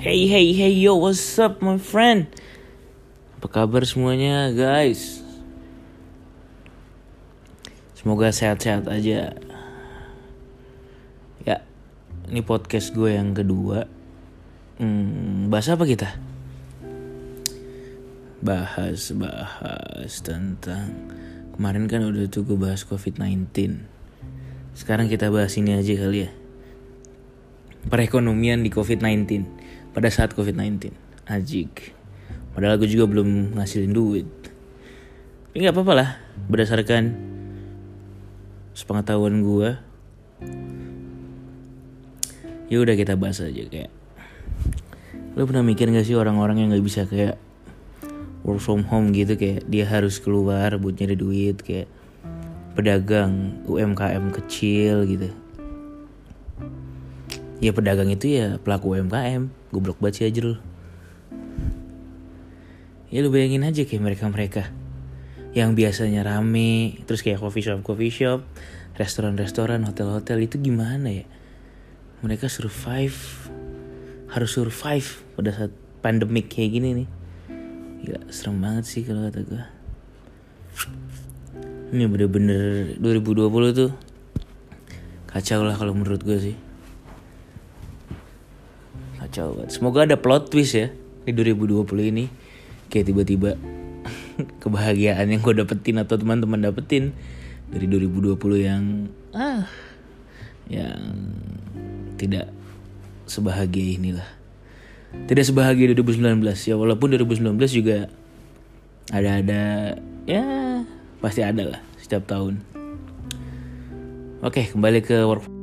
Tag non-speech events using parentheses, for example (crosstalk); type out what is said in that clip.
Hey hey hey yo what's up my friend? Apa kabar semuanya guys? Semoga sehat-sehat aja. Ya Ini podcast gue yang kedua. Hmm, Bahas apa kita? Bahas Bahas tentang Kemarin kan udah tuh gue bahas COVID-19 Sekarang kita bahas ini aja kali ya. Perekonomian di COVID-19 pada saat COVID-19 ajik. Padahal gue juga belum ngasilin duit. Tapi nggak apa-apa lah berdasarkan sepengetahuan gue ya udah kita bahas aja kayak. Lo pernah mikir gak sih orang-orang yang nggak bisa kayak work from home gitu kayak dia harus keluar buat nyari duit kayak pedagang UMKM kecil gitu ya pedagang itu ya pelaku UMKM goblok banget sih aja lu ya lu bayangin aja kayak mereka-mereka yang biasanya rame terus kayak coffee shop coffee shop restoran-restoran hotel-hotel itu gimana ya? Mereka survive harus survive pada saat pandemik kayak gini nih. Gila serem banget sih kalau kata gue Ini bener-bener 2020 tuh Kacau lah kalau menurut gue sih kacau banget. Semoga ada plot twist ya di 2020 ini. Kayak tiba-tiba (laughs) kebahagiaan yang gue dapetin atau teman-teman dapetin dari 2020 yang ah yang tidak sebahagia inilah. Tidak sebahagia 2019 ya walaupun 2019 juga ada-ada ya pasti ada lah setiap tahun. Oke, kembali ke work